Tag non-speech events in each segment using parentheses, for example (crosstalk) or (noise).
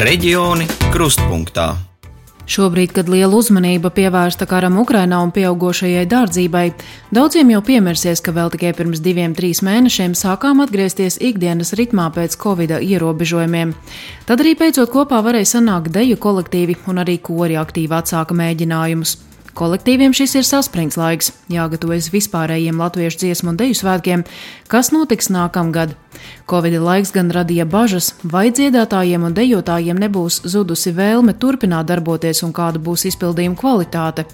Reģioni krustpunktā. Šobrīd, kad liela uzmanība pievērsta karam Ukrainā un pieaugušajai dārdzībai, daudziem jau piemirsies, ka vēl tikai pirms diviem, trīs mēnešiem sākām atgriezties ikdienas ritmā pēc covid ierobežojumiem. Tad arī beidzot kopā varēja sanākt deju kolektīvi un arī kori aktīvi atsāka mēģinājumus. Kolektīviem šis ir saspringts laiks, jāgatavojas vispārējiem latviešu dziesmu un deju svētkiem, kas notiks nākamgad. Covid laiks gan radīja bažas, vai dziedātājiem un dejotājiem nebūs zudusi vēlme turpināt darboties un kāda būs izpildījuma kvalitāte.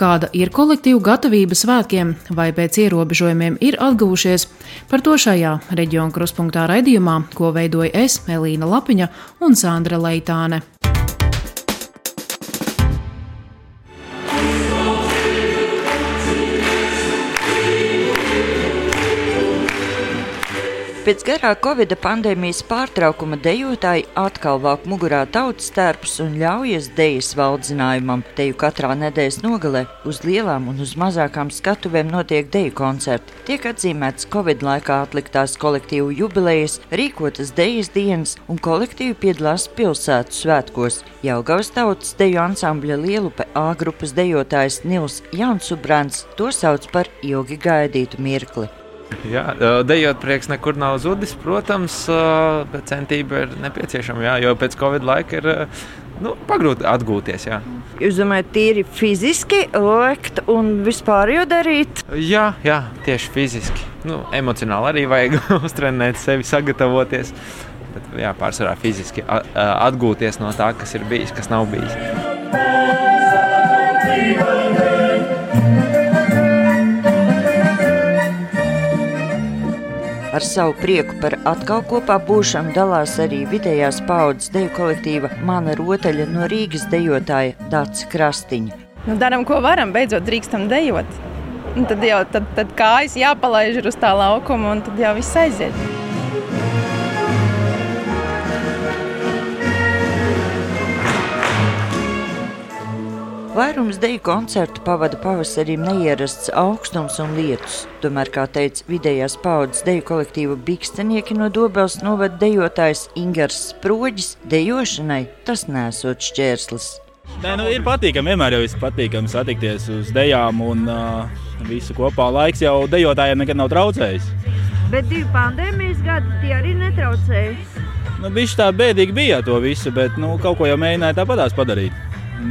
Kāda ir kolektīva gatavība svētkiem, vai pēc ierobežojumiem ir atguvušies, par to šajā reģiona kruspunktā raidījumā, ko veidoja es, Elīna Lapiņa un Sandra Leitāne. Pēc garā Covid pandēmijas pārtraukuma dejotāji atkal vāk mugurā tautas tērpus un ļaujas dejas valdzinājumam. Teju katrā nedēļas nogalē uz lielām un uz mazākām skatuvēm notiek deju koncerti. Tiek atzīmēts Covid laikā atliktās kolektīvu jubilejas, rīkotas dejas dienas un kolektīvi piedalās pilsētu svētkos. Jaugavas tautas deju ansambļa Lielupe A grupas dejotājs Nils Jaunsubrants to sauc par ilgi gaidītu mirkli. Jā, dejot prieks nekur nav zudis, protams, bet centība ir nepieciešama. Jā, jo pēc Covid laika ir nu, pagrūti atgūties. Jā. Jūs domājat, tīri fiziski lekt un vispār jau darīt? Jā, jā tieši fiziski. Nu, emocionāli arī vajag (laughs) uztrenēt sevi, sagatavoties. Bet jā, pārsvarā fiziski atgūties no tā, kas ir bijis, kas nav bijis. Ar savu prieku par atkal kopā būšanu dalās arī vidējās paudzes deju kolektīva Mana rotaļa no Rīgas dejotāja Dācis Krastiņa. Nu, darām, ko varam, beidzot drīkstam dejot. Un tad jau tad, tad kājas jāpalaiž uz tā laukuma, un tad jau viss aiziet. Vairums deju koncertu pavada pavasarim neierasts augstums un lietus. Tomēr, kā teica vidējās paudzes deju kolektīva Bikstenieki no Dobels novada dejotājs Ingars Sproģis, dejošanai tas nesot šķērslis. Nē, nu, ir patīkami, vienmēr jau ir patīkami satikties uz dejām un uh, visu kopā. Laiks jau dejotājiem nekad nav traucējis. Bet divi pandēmijas gadi tie arī netraucēja. Nu, Viņš tā bēdīgi bija to visu, bet nu, kaut ko jau mēģināja tāpatās padarīt.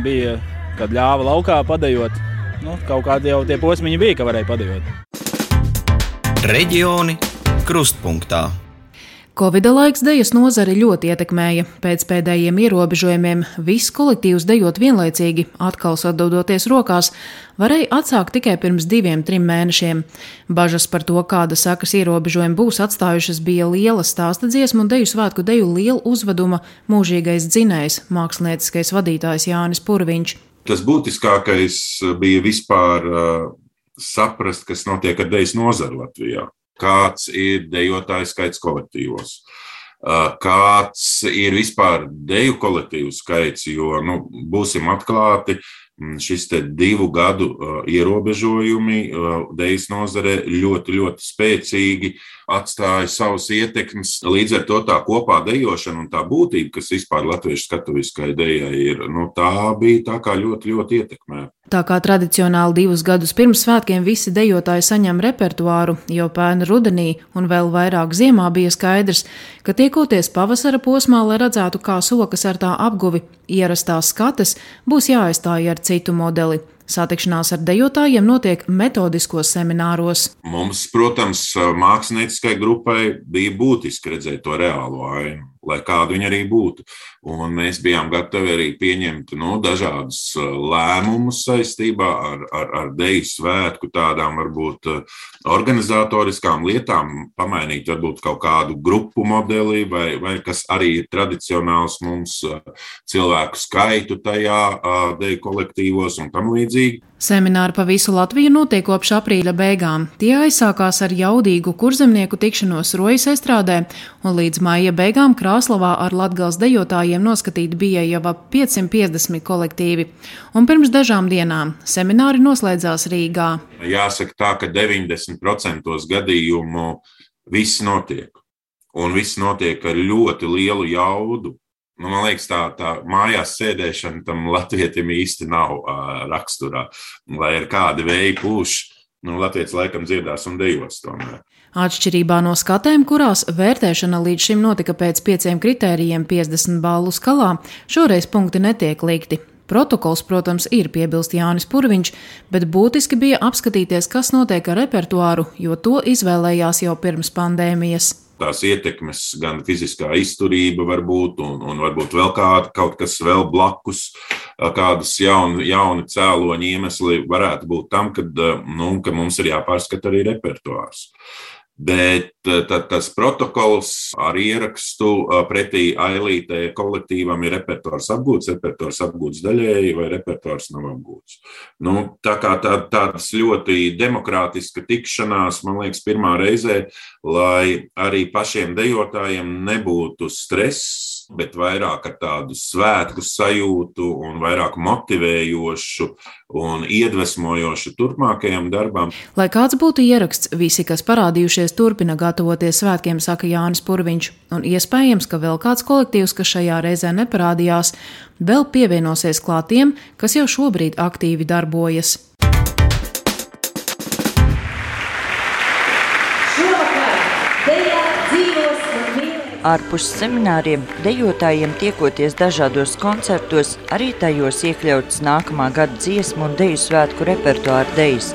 Bija kad ļāva laukā padējot. Nu, kaut kādi jau tie posmiņi bija, ka varēja padējot. Reģioni krustpunktā. Covid laiks dejas nozari ļoti ietekmēja. Pēc pēdējiem ierobežojumiem viss kolektīvs dejot vienlaicīgi, atkal sadodoties rokās, varēja atsākt tikai pirms diviem, trim mēnešiem. Bažas par to, kāda sakas ierobežojumi būs atstājušas, bija liela stāsta dziesmu un deju svētku deju liela uzveduma mūžīgais dzinējs, mākslinieckais vadītājs Jānis Purviņš. Tas būtiskākais bija vispār uh, saprast, kas notiek ar dejas nozari Latvijā. Kāds ir dejotāju skaits kolektīvos, uh, kāds ir vispār deju kolektīvu skaits, jo, nu, būsim atklāti, šis divu gadu uh, ierobežojumi dejas nozarē ļoti, ļoti spēcīgi atstāja savas ietekmes. Līdz ar to tā kopā dejošana un tā būtība, kas vispār latviešu skatuviskai dejai ir, nu, tā bija tā kā ļoti, ļoti ietekmēta. Tā kā tradicionāli divus gadus pirms svētkiem visi dejotāji saņem repertuāru, jau pērn rudenī un vēl vairāk ziemā bija skaidrs, ka tiekoties pavasara posmā, lai redzētu, kā sokas ar tā apguvi ierastās skates, būs jāaizstāj ar citu modeli. Satikšanās ar dejotājiem notiek metodiskos semināros. Mums, protams, mākslinieckai grupai bija būtiski redzēt to reālo ainu lai kāda viņa arī būtu. Un mēs bijām gatavi arī pieņemt nu, dažādus uh, lēmumus saistībā ar, ar, ar deju svētku, tādām varbūt uh, organizatoriskām lietām, pamainīt varbūt kaut kādu grupu modeli, vai, vai kas arī ir tradicionāls mums uh, cilvēku skaitu tajā deju kolektīvos un tam līdzīgi. Semināri pa visu Latviju notiek kopš aprīļa beigām. Tie aizsākās ar jaudīgu kurzemnieku tikšanos rojas estrādē, un līdz maija beigām Krāslavā ar latgals dejotājiem noskatīt bija jau ap 550 kolektīvi. Un pirms dažām dienām semināri noslēdzās Rīgā. Jāsaka tā, ka 90% gadījumu viss notiek. Un viss notiek ar ļoti lielu jaudu Nu, man liekas, tā, tā mājās sēdēšana tam latvietim īsti nav uh, raksturā. Lai ir kādi vēji pūš, nu, Latvijas laikam dzirdās un dejos tomēr. Atšķirībā no skatēm, kurās vērtēšana līdz šim notika pēc pieciem kritērijiem 50 balvu skalā, šoreiz punkti netiek likti. Protokols, protams, ir piebilst Jānis Purviņš, bet būtiski bija apskatīties, kas notiek ar repertuāru, jo to izvēlējās jau pirms pandēmijas tās ietekmes, gan fiziskā izturība, varbūt, un, un varbūt vēl kāda, kaut kas vēl blakus, kādas jauni, jauni cēloņi iemesli varētu būt tam, kad, nu, ka mums ir jāpārskata arī repertuārs. Bet eh, tad, tas protokols ar ierakstu eh, pretī ailītē kolektīvam ir repertuārs apgūts, repertuārs apgūts daļēji vai repertuārs nav apgūts. Nu, tā kā tā, tādas ļoti demokrātiska tikšanās, man liekas, pirmā reizē, lai arī pašiem dejotājiem nebūtu stress bet vairāk ar tādu svētku sajūtu un vairāk motivējošu un iedvesmojošu turpmākajam darbam. Lai kāds būtu ieraksts, visi, kas parādījušies, turpina gatavoties svētkiem, saka Jānis Purviņš, un iespējams, ka vēl kāds kolektīvs, kas šajā reizē neparādījās, vēl pievienosies klātiem, kas jau šobrīd aktīvi darbojas. Ārpus semināriem dejotājiem tiekoties dažādos koncertos, arī tajos iekļauts nākamā gada dziesmu un deju svētku repertuāra dejas.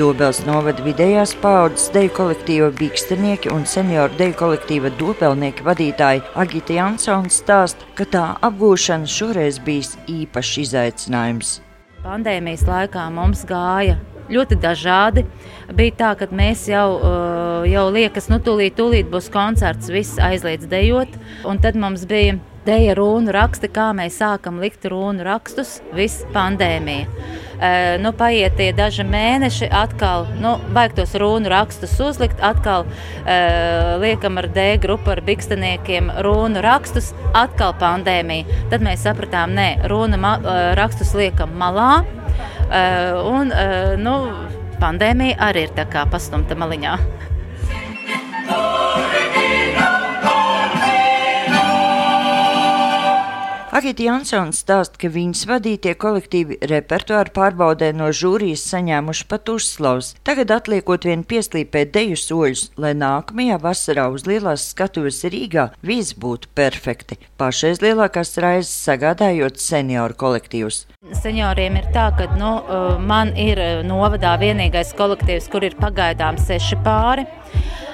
Dobels novada vidējās paudzes deju kolektīva Bīkstenieki un senioru deju kolektīva Dobelnieki vadītāji Agita Jansons stāsta, ka tā apgūšana šoreiz bijis īpašs izaicinājums. Pandēmijas laikā mums gāja ļoti dažādi. Bija tā, ka mēs jau, uh, jau liekas, nu, tūlīt, tūlīt būs koncerts, viss aizliedz dejot. Un tad mums bija deja runu raksti, kā mēs sākam likt runu rakstus, viss pandēmija. Uh, nu, paiet tie daži mēneši, atkal nu, vajag tos runu rakstus uzlikt, atkal uh, liekam ar D grupu, ar biksteniekiem runu rakstus, atkal pandēmija. Tad mēs sapratām, nē, runu rakstus liekam malā. Uh, un, uh, nu, pandēmija arī ir tā kā pastumta maliņā. Agita Jansons stāsta, ka viņas vadītie kolektīvi repertuāru pārbaudē no žūrijas saņēmuši pat uzslavas. Tagad atliekot vien pieslīpēt deju soļus, lai nākamajā vasarā uz lielās skatuves Rīgā viss būtu perfekti. Pašreiz lielākās raizes sagādājot senioru kolektīvus. Senioriem ir tā, ka nu, man ir novadā vienīgais kolektīvs, kur ir pagaidām seši pāri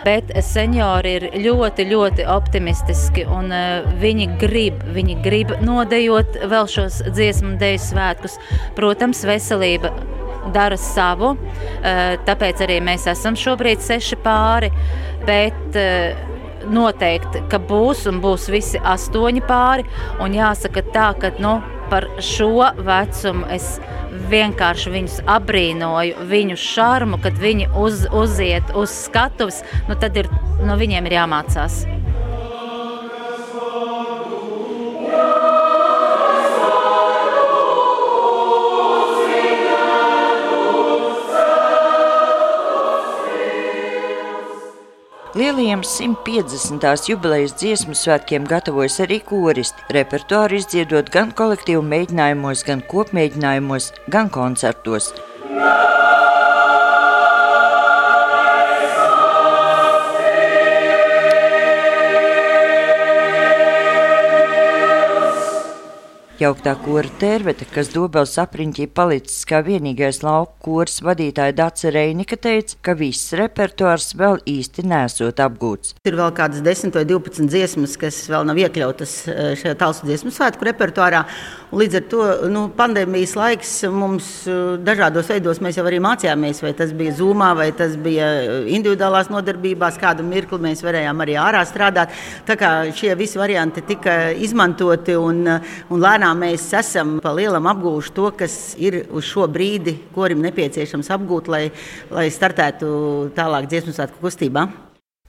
bet seniori ir ļoti, ļoti optimistiski un uh, viņi grib, viņi grib nodejot vēl šos dziesmu un dēļu svētkus. Protams, veselība dara savu, uh, tāpēc arī mēs esam šobrīd seši pāri, bet uh, noteikti, ka būs un būs visi astoņi pāri. Un jāsaka tā, ka nu, par šo vecumu es vienkārši viņus abrīnoju, viņu šarmu, kad viņi uz, uziet uz skatuves, nu tad ir, no viņiem ir jāmācās. Lielajiem 150. jubilejas dziesmu svētkiem gatavojas arī koristi, repertuāru izdziedot gan kolektīvu mēģinājumos, gan kopmēģinājumos, gan koncertos. Jauktā kora tērvete, kas Dobels apriņķī palicis kā vienīgais lauku kurs vadītāja Dace Reinika teica, ka viss repertuārs vēl īsti nesot apgūts. Ir vēl kādas 10 vai 12 dziesmas, kas vēl nav iekļautas eh, šajā talsu dziesmu svētku repertuārā. Līdz ar to nu, pandēmijas laiks mums eh, dažādos veidos mēs jau arī mācījāmies, vai tas bija zūmā, vai tas bija eh, individuālās nodarbībās, kādu mirkli mēs varējām arī ārā strādāt. Tā kā šie visi varianti tika izmantoti un, un lēnām tiešām mēs esam pa lielam apgūši to, kas ir uz šo brīdi, korim nepieciešams apgūt, lai, lai startētu tālāk dziesmu svētku kustībā.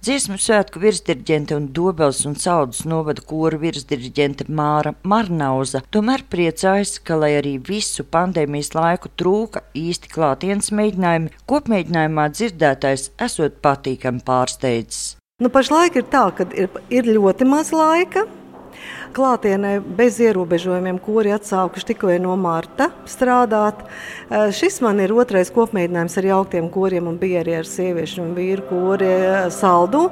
Dziesmu svētku virsdirigente un Dobels un Saldus novada koru virsdirigente Māra Marnauza tomēr priecājas, ka, lai arī visu pandēmijas laiku trūka īsti klātienes mēģinājumi, kopmēģinājumā dzirdētais esot patīkami pārsteidzis. Nu, pašlaik ir tā, ka ir, ir ļoti maz laika klātienē bez ierobežojumiem, kuri atsākuši tikai no marta strādāt. Eh, šis man ir otrais kopmēģinājums ar jauktiem koriem un bija arī ar sieviešu un vīru kori eh, saldu.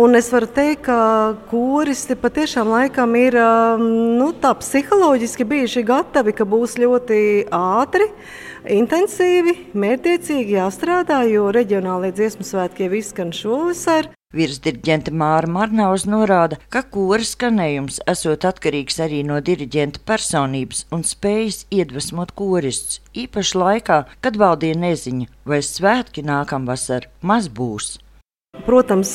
Un es varu teikt, ka koristi patiešām laikam ir ehm, nu, tā psiholoģiski bijuši gatavi, ka būs ļoti ātri intensīvi, mērķiecīgi jāstrādā, jo reģionālajie dziesmu svētki jau izskan šovasar. Virsdirigente Māra Marnaus norāda, ka kora skanējums esot atkarīgs arī no diriģenta personības un spējas iedvesmot koristus, īpaši laikā, kad valdīja neziņa, vai svētki nākamvasar maz būs. Protams,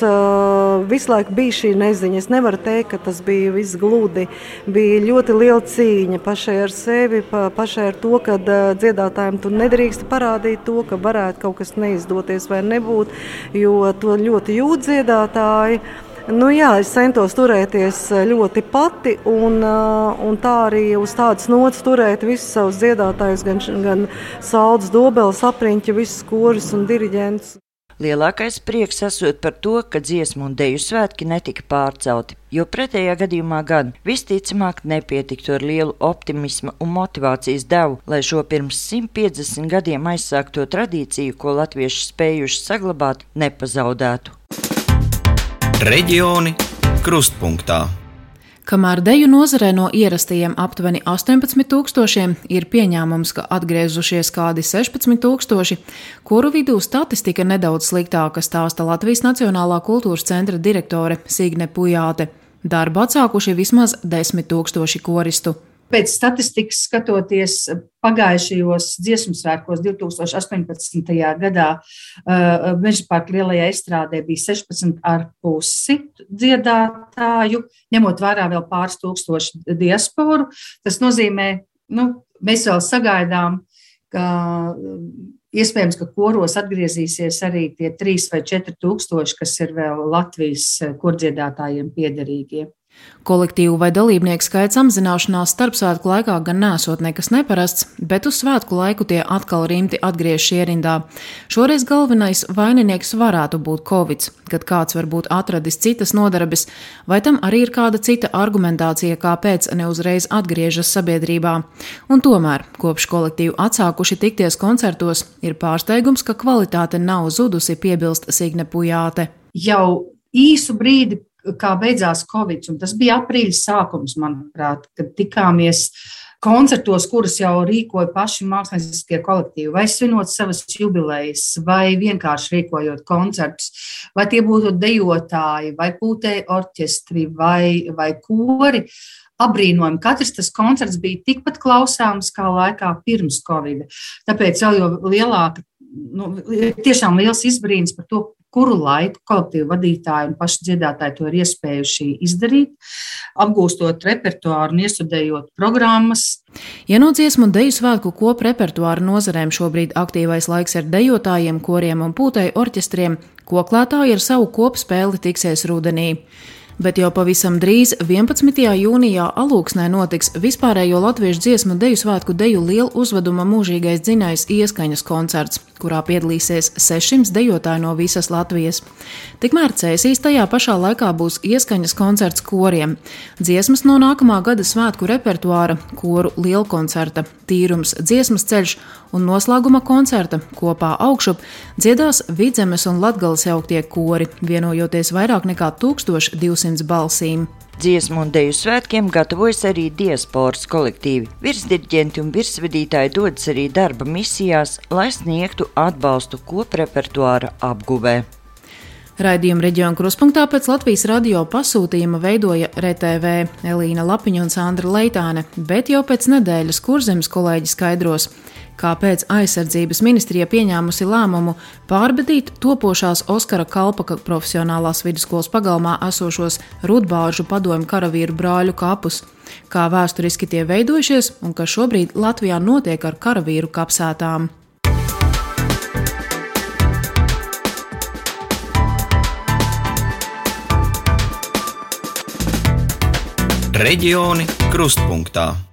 visu laiku bija šī neziņa. Es nevaru teikt, ka tas bija viss gludi. Bija ļoti liela cīņa pašai ar sevi, pašai ar to, ka dziedātājiem tu nedrīkst parādīt to, ka varētu kaut kas neizdoties vai nebūt, jo to ļoti jūt dziedātāji. Nu, jā, es centos turēties ļoti pati, un, un tā arī uz tādas nots turēt visus savus dziedātājus, gan, gan Saldus, Dobeles, apriņķi, visus korus un diriģentus. Lielākais prieks esot par to, ka dziesmu un deju svētki netika pārcelti, jo pretējā gadījumā gan visticamāk nepietiktu ar lielu optimismu un motivācijas devu, lai šo pirms 150 gadiem aizsākto tradīciju, ko latvieši spējuši saglabāt, nepazaudētu. Reģioni krustpunktā. Kamēr deju nozarē no ierastajiem aptuveni 18,000 ir pieņēmums, ka atgriezušies kādi 16,000, kuru vidū statistika nedaudz sliktāka stāsta Latvijas Nacionālā kultūras centra direktore Signe Pujāte. Darbu atsākuši vismaz 10,000 koristu. Pēc statistikas skatoties, pagājušajos dziesmu svētkos 2018. gadā uh, Meža parka lielajā estrādē bija 16,5 dziedātāju, ņemot vērā vēl pāris tūkstošu diasporu. Tas nozīmē, nu, mēs vēl sagaidām, ka iespējams, ka koros atgriezīsies arī tie 3 vai 4 tūkstoši, kas ir vēl Latvijas kordziedātājiem piederīgie. Kolektīvu vai dalībnieku skaits samazināšanās starpsvētku laikā gan nesot nekas neparasts, bet uz svētku laiku tie atkal rimti atgriežas ierindā. Šoreiz galvenais vaininieks varētu būt Covid, kad kāds varbūt atradis citas nodarbes, vai tam arī ir kāda cita argumentācija, kāpēc neuzreiz atgriežas sabiedrībā. Un tomēr, kopš kolektīvu atsākuši tikties koncertos, ir pārsteigums, ka kvalitāte nav zudusi, piebilst Signe Pujāte. Jau īsu brīdi kā beidzās Covid. Tas bija aprīļa sākums, manuprāt, kad tikāmies koncertos, kurus jau rīkoja paši mākslinieckie kolektīvi, vai svinot savas jubilejas, vai vienkārši rīkojot koncertus, vai tie būtu dejotāji, vai pūtēji orķestri, vai, vai kori. Abrīnojami. Katrs tas koncerts bija tikpat klausāms kā laikā pirms Covid. Tāpēc vēl lielāka, nu, tiešām liels izbrīns par to, kuru laiku kolektīvu vadītāji un paši dziedātāji to ir iespējuši izdarīt, apgūstot repertuāru un iestudējot programmas. Ja no dziesmu un deju svētku kopu repertuāra nozarēm šobrīd aktīvais laiks ar dejotājiem, koriem un pūtēju orķestriem, koklētāji ar savu kopu spēli tiksies rudenī bet jau pavisam drīz 11. jūnijā Alūksnē notiks vispārējo latviešu dziesmu deju svētku deju lielu uzveduma mūžīgais dzinējs ieskaņas koncerts, kurā piedalīsies 600 dejotāji no visas Latvijas. Tikmēr cēsīs tajā pašā laikā būs ieskaņas koncerts koriem, dziesmas no nākamā gada svētku repertuāra, koru lielkoncerta, tīrums, dziesmas ceļš un noslēguma koncerta kopā augšup dziedās Vidzemes un Latgales jauktie kori, vienojoties vairāk nekā 1200 balsīm. Dziesmu un dēļu svētkiem gatavojas arī diasporas kolektīvi. Virsdirigenti un virsvedītāji dodas arī darba misijās, lai sniegtu atbalstu koprepertuāra apguvē. Raidījuma reģiona kruspunktā pēc Latvijas radio pasūtījuma veidoja RTV Elīna Lapiņa un Sandra Leitāne, bet jau pēc nedēļas kurzemes kolēģi skaidros, kāpēc aizsardzības ministrija pieņēmusi lēmumu pārbedīt topošās Oskara Kalpaka profesionālās vidusskolas pagalmā esošos rudbāžu padomju karavīru brāļu kapus, kā vēsturiski tie veidojušies un kas šobrīd Latvijā notiek ar karavīru kapsētām. Reģioni krustpunktā.